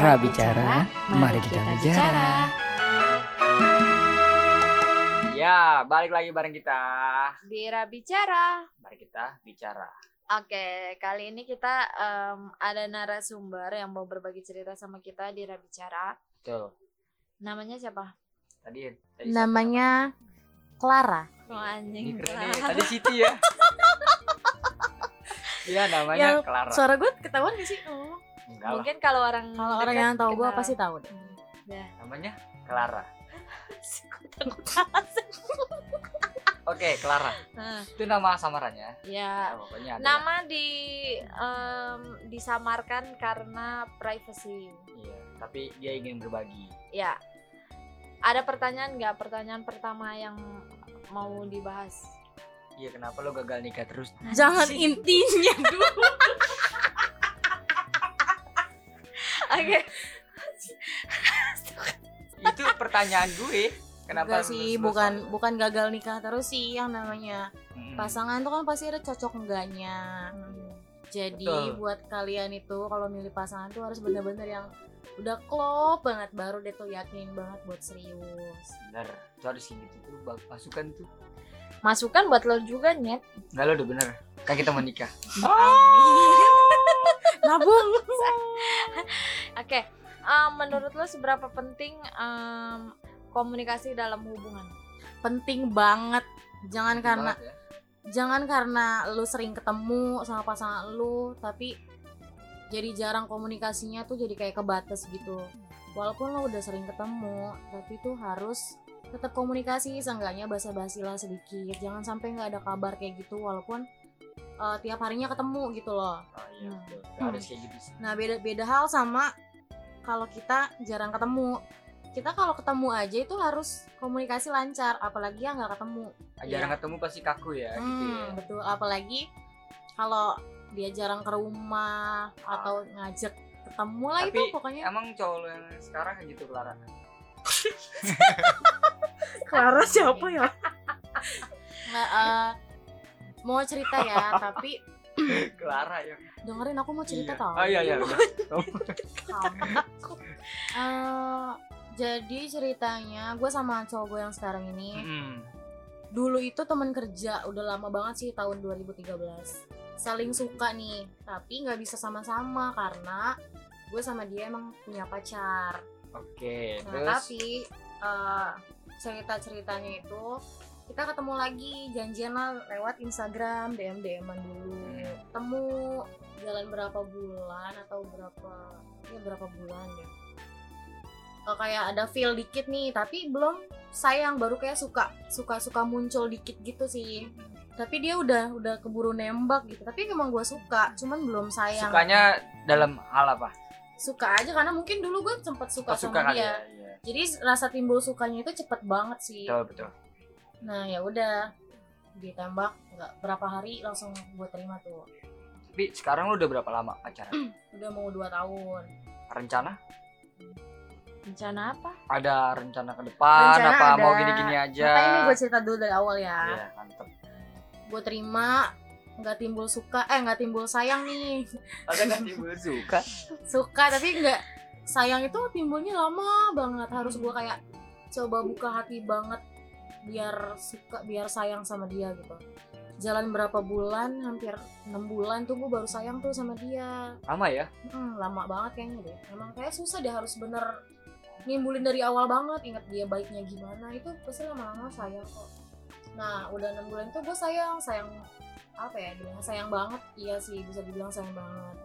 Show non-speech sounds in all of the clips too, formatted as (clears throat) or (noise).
Ra bicara, mari kita bicara. Ya, balik lagi bareng kita. Bira bicara. Mari kita bicara. Oke, kali ini kita em, ada narasumber yang mau berbagi cerita sama kita di Rabicara. Betul. Namanya siapa? Tadi, tadi Namanya Clara. Oh, anjing. Ini keren nih. Tadi Siti ya. (laughs) Iya, namanya Yang Clara. Suara gue ketahuan gak sih? Oh. Enggak lah. Mungkin kalau orang Kalau orang yang tahu gue pasti tahu deh. Ya. Namanya Clara. (laughs) Oke, Clara. Nah, Itu nama samarannya. ya. Ya. Nama di em, disamarkan karena privacy. Iya, tapi dia ingin berbagi. Ya. Ada pertanyaan nggak? Pertanyaan pertama yang mau dibahas. Iya, kenapa lo gagal nikah terus? Jangan intinya dulu. (laughs) Oke. Itu pertanyaan gue. Kenapa Enggak sih, terus-terusan? bukan bukan gagal nikah terus sih yang namanya Mm-mm. pasangan tuh kan pasti ada cocok enggaknya. Jadi Betul. buat kalian itu kalau milih pasangan tuh harus bener-bener yang udah klop banget baru deh tuh yakinin banget buat serius. Bener, itu harus kayak gitu tuh. Masukan tuh. Masukan buat lo juga, Nyet. Enggak lo udah bener. Kan kita mau nikah. (laughs) Nabung. Oke, em, menurut lo seberapa penting em, komunikasi dalam hubungan? Penting banget. Jangan karena Banget ya. jangan karena lu sering ketemu sama pasangan lu tapi jadi jarang komunikasinya tuh jadi kayak kebatas gitu walaupun lo udah sering ketemu tapi tuh harus tetap komunikasi seenggaknya basa-basi lah sedikit jangan sampai nggak ada kabar kayak gitu walaupun eh, tiap harinya ketemu gitu loh Oh iya, Hmm. betul. Harus kayak gitu sih. nah beda beda hal sama kalau kita jarang ketemu kita kalau ketemu aja itu harus komunikasi lancar apalagi yang nggak ketemu Jarang ketemu pasti kaku ya gitu ya. Hmm, betul. Apalagi kalau dia jarang ke rumah atau ngajak ketemu lah itu Tapi pokoknya. Emang cowok lo yang sekarang kayak gitu Clara? (laughs) Clara siapa ya? (laughs) Nggak, eh, mau cerita ya, tapi (laughs) Clara ya. dengerin aku mau cerita iya. tau. Oh iya iya. (laughs) Eh, jadi ceritanya gue sama cowok gue yang sekarang ini dulu itu teman kerja udah lama banget sih tahun 2013 saling suka nih tapi nggak bisa sama-sama karena gue sama dia emang punya pacar Oke, nah terus tapi eh, cerita-ceritanya itu kita ketemu lagi janjian lah lewat Instagram DM DMan dulu Hmm. ketemu jalan berapa bulan atau berapa ya berapa bulan ya Eh, kayak ada feel dikit nih tapi belum sayang baru kayak suka suka suka muncul dikit gitu sih tapi dia udah udah keburu nembak gitu tapi emang gue suka cuman belum sayang sukanya dalam hal apa? suka aja karena mungkin dulu gue sempet suka Oh, suka sama dia ya. Iya. jadi rasa timbul sukanya itu cepet banget sih Betul betul. Nah ya udah ditembak nggak berapa hari langsung gue terima tuh Tapi sekarang lu udah berapa lama pacaran? (clears throat) udah mau dua tahun Rencana? Rencana apa? Ada rencana ke depan Rencana apa mau ada. gini-gini aja? makanya ini gue cerita dulu dari awal ya Iya, mantep. gue terima nggak timbul suka eh nggak timbul sayang nih (laughs) Ada kan timbul suka? suka tapi nggak sayang itu timbulnya lama banget harus gue kayak coba buka hati banget biar suka biar sayang sama dia gitu jalan berapa bulan hampir enam bulan tuh gue baru sayang tuh sama dia Lama ya? Hmm, lama banget kayaknya deh. Emang kayak susah deh harus bener nimbulin dari awal banget. Ingat dia baiknya gimana itu pasti lama-lama sayang kok. Nah udah enam bulan tuh gue sayang, sayang apa ya? Dibilang sayang banget. Iya sih bisa dibilang sayang banget.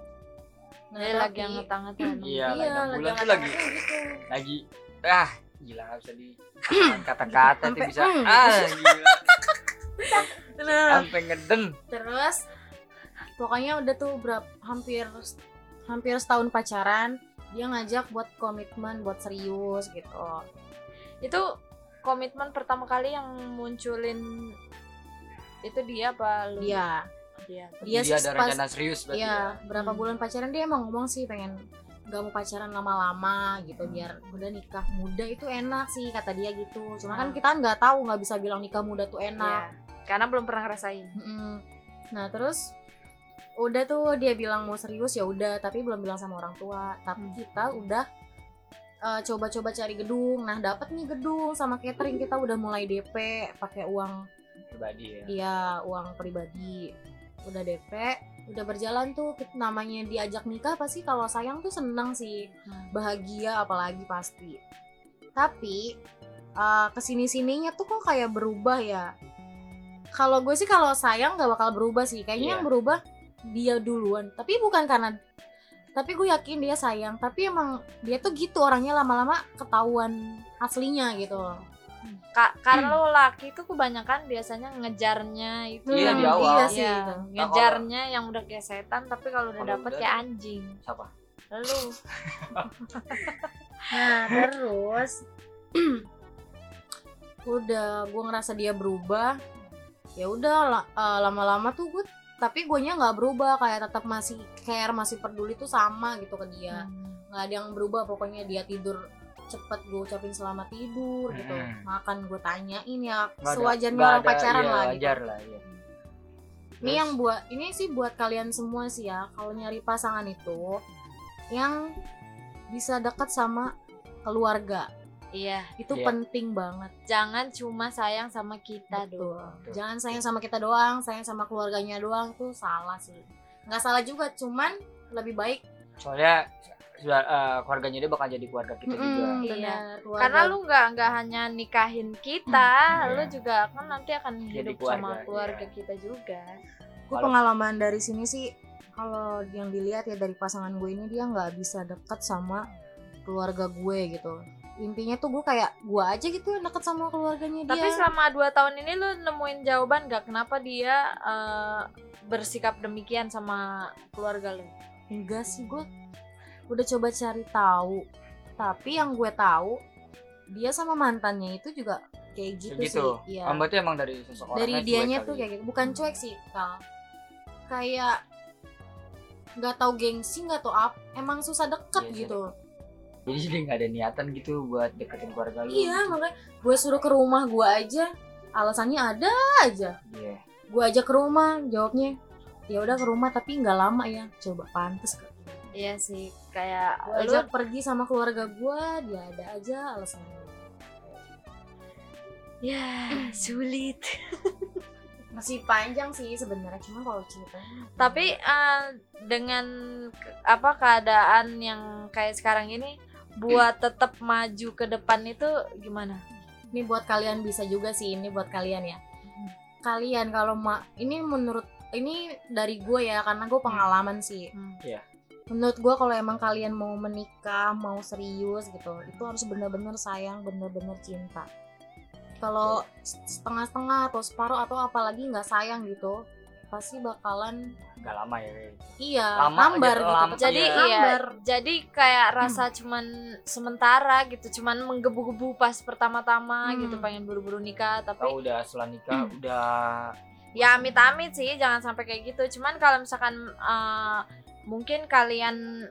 Nah, lagi yang ngetang-ngetang. (clears throat) Iya, iya, lagi bulan lagi tuh lagi angkat-angkat gitu. lagi ah gila nggak bisa di kata-kata tuh Sampai, bisa hmm. ah gila sampai ngeden terus pokoknya udah tuh berapa hampir hampir setahun pacaran dia ngajak buat komitmen buat serius gitu Itu komitmen pertama kali yang munculin itu dia apa lu? dia Dia. dia dia sih ada pas rencana serius berarti ya Iya, berapa Hmm. bulan pacaran dia emang ngomong sih pengen gak mau pacaran lama-lama gitu Hmm. biar udah nikah muda itu enak sih kata dia gitu. Cuma kan Hmm. kita nggak tahu nggak bisa bilang nikah muda tuh Iya. enak. Karena belum pernah ngerasain. Mm-mm. Nah terus udah tuh dia bilang mau serius ya udah tapi belum bilang sama orang tua tapi Hmm. kita udah eh, coba-coba cari gedung nah dapat nih gedung sama catering kita udah mulai DP pakai uang pribadi ya dia uang pribadi udah DP udah berjalan tuh namanya diajak nikah pasti kalau sayang tuh seneng sih. Bahagia apalagi pasti. Tapi eh, ke sini sininya tuh kok kayak berubah ya? Kalau gue sih kalau sayang nggak bakal berubah sih. Kayaknya Iya. yang berubah dia duluan. Tapi bukan karena tapi gue yakin dia sayang. Tapi emang dia tuh gitu orangnya lama-lama ketahuan aslinya gitu Ka- kalau laki itu kebanyakan biasanya ngejarnya itu Iya, yang- di awal. iya sih itu. ngejarnya yang udah kayak setan tapi kalau udah Kalau dapet udah- kayak anjing. Siapa? Lu (laughs) Nah terus. (clears throat) Udah gue ngerasa dia berubah. Ya udah eh, lama-lama tuh gue tapi gue nggak berubah. Kayak tetap masih care masih peduli tuh sama gitu ke dia. Nggak ada yang berubah pokoknya dia tidur cepet gue ucapin selamat tidur gitu Hmm. makan gue tanyain ya ada- sewajarnya nggak orang ada- pacaran iya, lah gitu wajar lah iya. ini Terus? yang buat ini sih buat kalian semua sih ya kalau nyari pasangan itu yang bisa dekat sama keluarga iya itu Iya. penting banget jangan cuma sayang sama kita Betul. doang Betul. Jangan sayang sama kita doang, sayang sama keluarganya doang tuh salah sih. Nggak salah juga, cuman lebih baik. soalnya sudah eh, keluarganya dia bakal jadi keluarga kita juga Mm-mm, Iya. keluarga. karena lu nggak nggak hanya nikahin kita Hmm, lu iya. juga kan nanti akan hidup keluarga, sama keluarga iya. kita juga Gue pengalaman dari sini sih, kalau yang dilihat ya dari pasangan gue ini dia nggak bisa deket sama keluarga gue gitu. Intinya tuh gue kayak gue aja gitu yang deket sama keluarganya dia. tapi selama dua tahun ini lu nemuin jawaban gak kenapa dia eh, bersikap demikian sama keluarga lu enggak sih gue udah coba cari tahu. Tapi yang gue tahu dia sama mantannya itu juga kayak gitu, gitu sih. Iya. Oh, berarti emang dari seseorang dari dianya tuh kayak gitu bukan cuek sih kal kayak nggak tahu gengsi nggak tahu apa emang susah deket Iya, gitu jadi dia nggak ada niatan gitu buat deketin keluarga lu iya gitu. makanya gue suruh ke rumah gue aja alasannya ada aja Iya. gue aja ke rumah jawabnya ya udah ke rumah tapi nggak lama ya coba pantes ke iya sih kayak gue lu ajak pergi sama keluarga gue dia ada aja alasannya ya sulit. (laughs) Masih panjang sih sebenarnya cuma kalau ceritanya (laughs) tapi eh, dengan apa keadaan yang kayak sekarang ini buat tetap maju ke depan itu gimana? Ini buat kalian bisa juga sih ini buat kalian ya. Kalian kalau ma ini menurut ini dari gue ya karena gue pengalaman sih. Hmm. Iya. Menurut gue kalau emang kalian mau menikah mau serius gitu itu harus bener-bener sayang bener-bener cinta kalau setengah-setengah atau separuh atau apalagi nggak sayang gitu pasti bakalan nggak lama ya kayak gitu. iya Lama hambar gitu lama. jadi Iya. iya hambar jadi kayak rasa cuman sementara gitu cuman menggebu-gebu pas pertama-tama Hmm. gitu pengen buru-buru nikah tapi Tahu udah setelah nikah udah ya amit-amit sih jangan sampai kayak gitu cuman kalau misalkan eh, mungkin kalian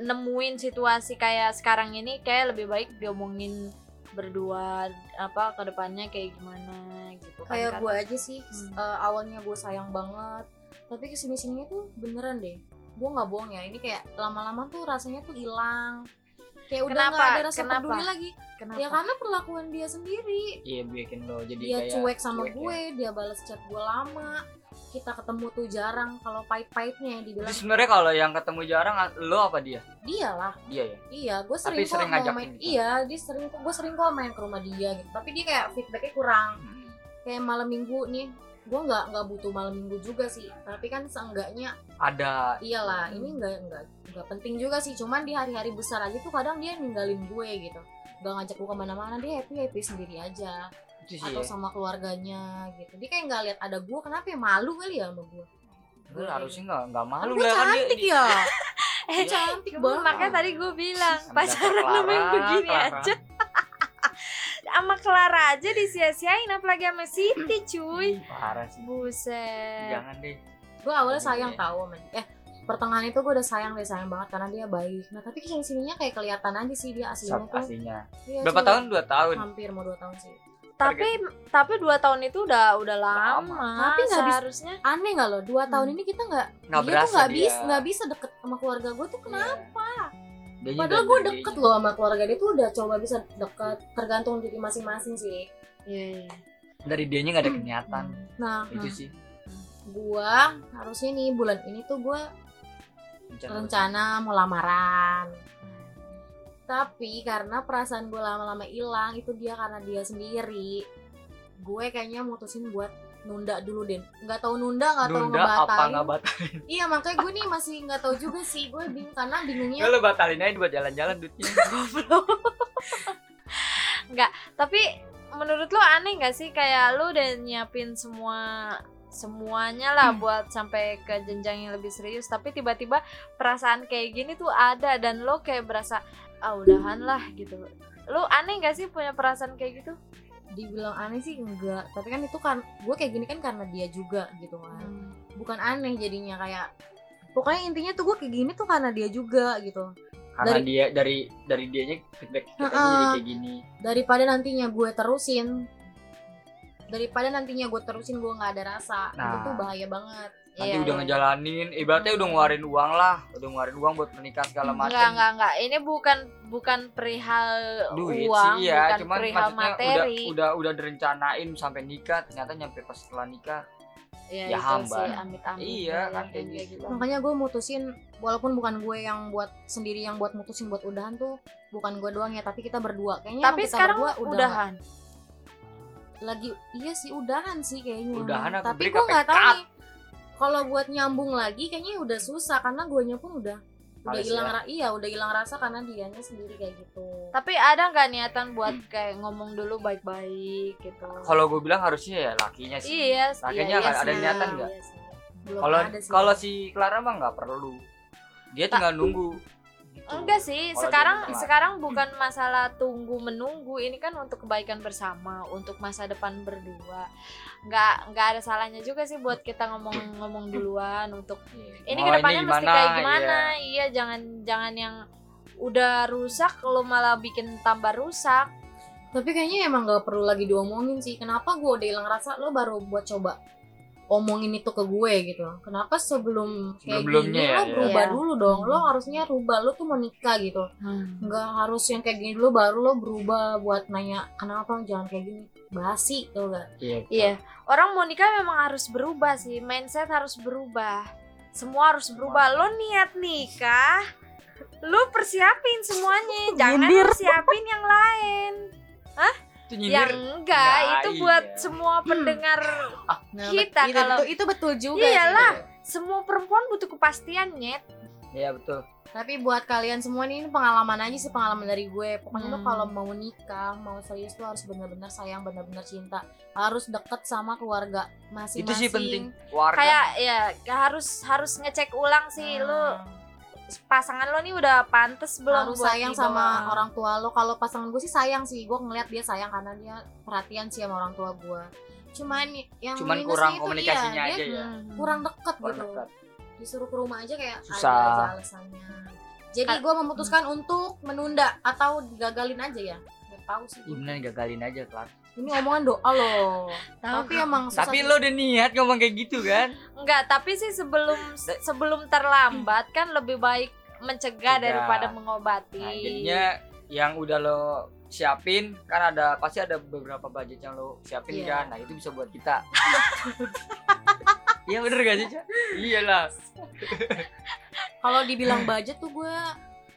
nemuin situasi kayak sekarang ini kayak lebih baik diomongin berdua apa ke depannya kayak gimana gitu kan kayak Kata- gue aja sih Hmm. eh, awalnya gue sayang banget tapi ke sini sininya tuh beneran deh. Gue nggak bohong ya ini kayak lama-lama tuh rasanya tuh hilang. Kayak udah nggak ada rasa Kenapa? peduli lagi. Kenapa? ya karena perlakuan dia sendiri. Iya bikin lo jadi dia kayak cuek sama cuek ya. gue dia balas chat gue lama kita ketemu tuh jarang kalau pahit-pahitnya dibilang. Jadi sebenarnya kalau yang ketemu jarang lo apa dia? dia lah. Dia ya. iya gue Tapi sering kok sering mau ngajakin main gitu. iya dia sering gue sering kok main ke rumah dia gitu. Tapi dia kayak feedbacknya kurang. Hmm. kayak malam minggu nih gue nggak nggak butuh malam minggu juga sih. Tapi kan seenggaknya Ada. Iyalah ini nggak nggak nggak penting juga sih. Cuman di hari-hari besar aja tuh kadang dia ninggalin gue gitu. Gak ngajak gue ke mana-mana dia happy happy sendiri aja atau sama keluarganya gitu dia kayak nggak lihat ada gue kenapa ya malu kali ya sama gue Lu harusnya nggak nggak malu gue lah kan dia. cantik ya (laughs) eh cantik Gue- banget makanya tadi gue bilang pacaran sama yang begini Clara. aja (laughs) sama Clara aja disia-siain apalagi sama Siti cuy Parah sih. buset Jangan deh. gue awalnya sayang Iya. tahu sama dia. eh pertengahan itu gue udah sayang deh sayang banget karena dia baik nah tapi ke sini sininya kayak kelihatan aja sih dia aslinya Sab tuh aslinya. Iya, Berapa tahun? Dua tahun. hampir mau dua tahun sih tapi tapi dua tahun itu udah udah lama, Tapi nggak bisa- seharusnya. aneh nggak loh dua tahun Hmm. ini kita nggak dia tuh nggak dia. bisa nggak bisa deket sama keluarga gue tuh kenapa? Dianya padahal gue deket loh sama keluarga dia tuh udah coba bisa deket tergantung diri masing-masing sih. Iya, iya. dari dianya nggak ada kenyataan nah itu nah, sih. Gua harusnya nih bulan ini tuh gue rencana mau lamaran tapi karena perasaan gue lama-lama hilang itu dia karena dia sendiri. Gue kayaknya mutusin buat nunda dulu deh nggak tahu nunda nggak tahu apa ngebatalin. nggak batalin (laughs) iya makanya gue nih masih nggak tahu juga sih. Gue bingung karena bingungnya ya lo batalin aja buat jalan-jalan duitnya (laughs) tapi menurut lo aneh gak sih? Kayak lo udah nyiapin semua semuanya lah buat sampai ke jenjang yang lebih serius tapi tiba-tiba perasaan kayak gini tuh ada dan lo kayak berasa ah udahan lah gitu. Lo aneh gak sih punya perasaan kayak gitu? Dibilang aneh sih enggak tapi kan itu kan gue kayak gini kan karena dia juga gitu kan. Bukan aneh jadinya kayak pokoknya intinya tuh gue kayak gini tuh karena dia juga gitu. Karena Dari- dia dari dari dianya feedback kita jadi kayak gini. Daripada nantinya gue terusin daripada nantinya gue terusin gue nggak ada rasa itu Nah. tuh bahaya banget nanti Iya, udah iya. ngejalanin ibaratnya udah ngeluarin uang lah udah ngeluarin uang buat pernikahan segala macam Enggak, enggak, enggak. Ini bukan bukan perihal duit uang, sih iya bukan cuman perihal maksudnya materi. udah udah udah direncanain sampai nikah ternyata nyampe pas setelah nikah ya, ya itu hamba. sih, amit-amit. Iya, ya, kan kayak kayak gitu. makanya gue mutusin walaupun bukan gue yang buat sendiri yang buat mutusin buat udahan tuh bukan gue doang ya tapi kita berdua kayaknya Tapi kita sekarang berdua udah udahan. lagi iya sih udahan sih kayaknya Udahan tapi gue nggak tahu nih kalau buat nyambung lagi kayaknya udah susah karena guanya pun udah udah hilang ya. iya udah hilang rasa karena dianya sendiri kayak gitu Tapi ada nggak niatan buat kayak ngomong dulu baik-baik gitu? kalau gue bilang harusnya ya lakinya sih Iya, Makanya iya, iya ada sih. niatan nggak? Iya kalau kalau si Clara mah nggak perlu dia tinggal nunggu gitu. Enggak sih, Kalau sekarang sekarang bukan masalah tunggu menunggu, ini kan untuk kebaikan bersama, untuk masa depan berdua. Nggak nggak ada salahnya juga sih buat kita ngomong-ngomong duluan untuk Iya. ini ke depannya mesti gimana, kayak gimana iya. iya jangan jangan yang udah rusak lo malah bikin tambah rusak tapi kayaknya emang gak perlu lagi diomongin sih kenapa gue udah hilang rasa lo baru buat coba omongin itu ke gue gitu. Kenapa sebelum kayak gini ya, lo ya. berubah Iya. dulu dong. Lo harusnya rubah lo tuh mau nikah gitu nggak harus yang kayak gini dulu baru lo berubah buat nanya kenapa jangan kayak gini? Basi tuh gak iya iya. Orang mau nikah memang harus berubah sih. Mindset harus berubah. Semua harus berubah. Lo niat nikah lo persiapin semuanya. (laughs) Jangan persiapin yang lain itu nyindir yang enggak Nah, itu buat iya. semua pendengar Nah, Kita kalau- itu, itu betul juga Iyalah. sih. semua perempuan butuh kepastian nyet iya betul tapi buat kalian semua nih ini pengalaman aja sih pengalaman dari gue pokoknya lo Hmm. kalau mau nikah mau serius tuh harus benar-benar sayang benar-benar cinta harus deket sama keluarga itu masing-masing sih penting warga kayak ya harus harus ngecek ulang sih lo Hmm. Pasangan lo nih udah pantes belum harus buat sayang sama orang tua lo. Kalau pasangan gue sih sayang sih. Gue ngeliat dia sayang karena dia perhatian sih sama orang tua gue. Cuman yang Cuman minusnya kurang itu komunikasinya iya, aja dia ya. Hmm. kurang deket Kurang gitu. dekat. disuruh ke rumah aja kayak Susah. ada aja alasannya. Jadi gue memutuskan untuk menunda atau digagalin aja ya. Nggak tahu sih. Iya, bener gagalin aja kelar ini omongan doa loh. Tapi emang susah tapi lo udah niat ngomong kayak gitu kan? Enggak, tapi sih sebelum (clears throat) sebelum terlambat kan lebih baik mencegah Cegah. daripada mengobati. nah jadinya yang udah lo siapin kan ada pasti ada beberapa budget yang lo siapin Iya. kan? Nah itu bisa buat kita. (laughs) Iya bener gak sih iyalah. Kalau dibilang budget tuh gue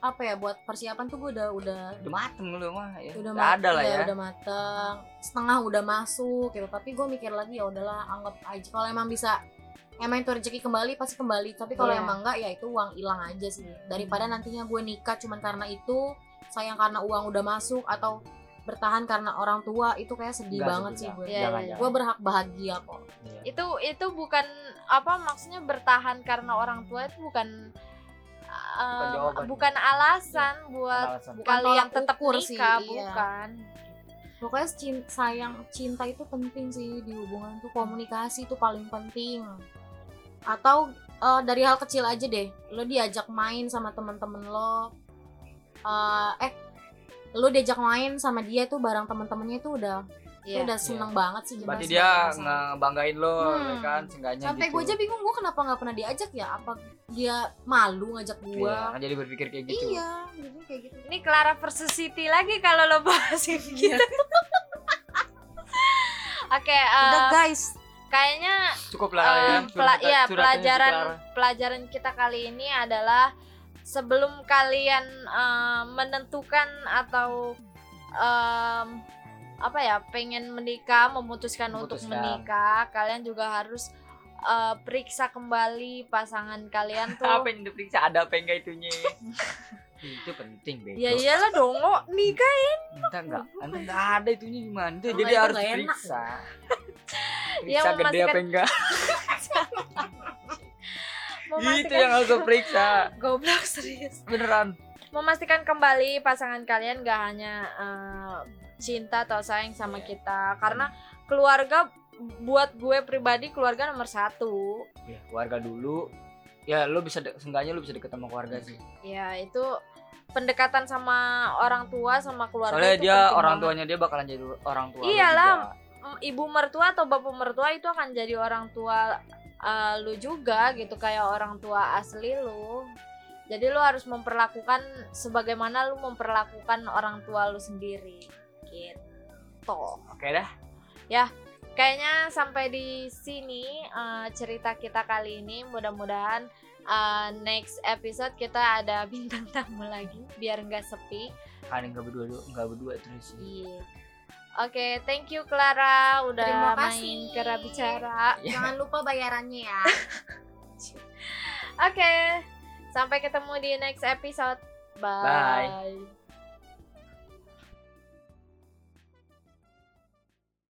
apa ya buat persiapan tuh gue udah udah udah mateng lo mah ya. Udah Udah ada lah iya, ya. udah mateng. Setengah udah masuk gitu. Tapi gue mikir lagi ya udahlah anggap aja. Kalau emang bisa emang itu rezeki kembali pasti kembali. Tapi kalau Iya. emang enggak ya itu uang hilang aja sih. Daripada nantinya gue nikah cuman karena itu sayang karena uang udah masuk atau bertahan karena orang tua itu kayak sedih Enggak banget sih gue Iya, jangan iya. jangan. Gue berhak bahagia kok. Iya. Itu itu bukan apa maksudnya bertahan karena orang tua itu bukan uh, jawaban. bukan alasan buat alasan. Bukan kalian tolak tetap ukur nikah, iya. bukan. pokoknya cin- sayang cinta itu penting sih di hubungan tuh komunikasi itu paling penting atau eh, dari hal kecil aja deh lo diajak main sama temen-temen lo eh eh lo diajak main sama dia tuh bareng temen-temennya itu udah Iya. udah seneng banget sih berarti dia ngebanggain lo Hmm. ya kan seenggaknya sampai gitu. gue aja bingung gue kenapa nggak pernah diajak ya? Apa dia malu ngajak Iya, gue kan jadi berpikir kayak gitu. Iya jadi kayak gitu. Ini Clara versus Siti lagi kalau lo bahas kayak gitu. (laughs) Oke, eh, udah guys. kayaknya cukup lah eh, ya pela- ya, pelajaran pelajaran kita kali ini adalah sebelum kalian eh, menentukan atau em, apa ya pengen menikah memutuskan, untuk Memutuskan. menikah kalian juga harus eh, periksa kembali pasangan kalian (laughs) tuh apa yang diperiksa ada apa enggak itunya (laughs) itu penting bego ya iyalah dong oh, nikah Entah enggak, (laughs) enggak ada itunya gimana tuh, Kalau jadi itu harus nggak enak. periksa. Ya, Periksa gede apa enggak? Itu yang harus periksa. goblok serius Beneran. Memastikan kembali pasangan kalian gak hanya eh, cinta atau sayang sama Iya. kita karena keluarga buat gue pribadi keluarga nomor satu Ya, keluarga dulu. Ya, lu bisa seenggaknya lu bisa deket sama keluarga sih. ya itu pendekatan sama orang tua sama keluarga Soalnya itu dia orang banget. tuanya dia bakalan jadi orang tua. Iyalah. ibu mertua atau bapak mertua itu akan jadi orang tua eh, lu juga gitu kayak orang tua asli lu jadi lu harus memperlakukan sebagaimana lu memperlakukan orang tua lu sendiri gitu Oke dah. kayaknya sampai di sini eh, cerita kita kali ini mudah-mudahan eh, next episode kita ada bintang tamu lagi biar nggak sepi Kan enggak berdua enggak berdua terus sih. Iya. Oke, thank you Clara udah Terima main kasih. kera bicara. jangan lupa bayarannya ya (laughs) Oke, sampai ketemu di next episode. Bye. Bye.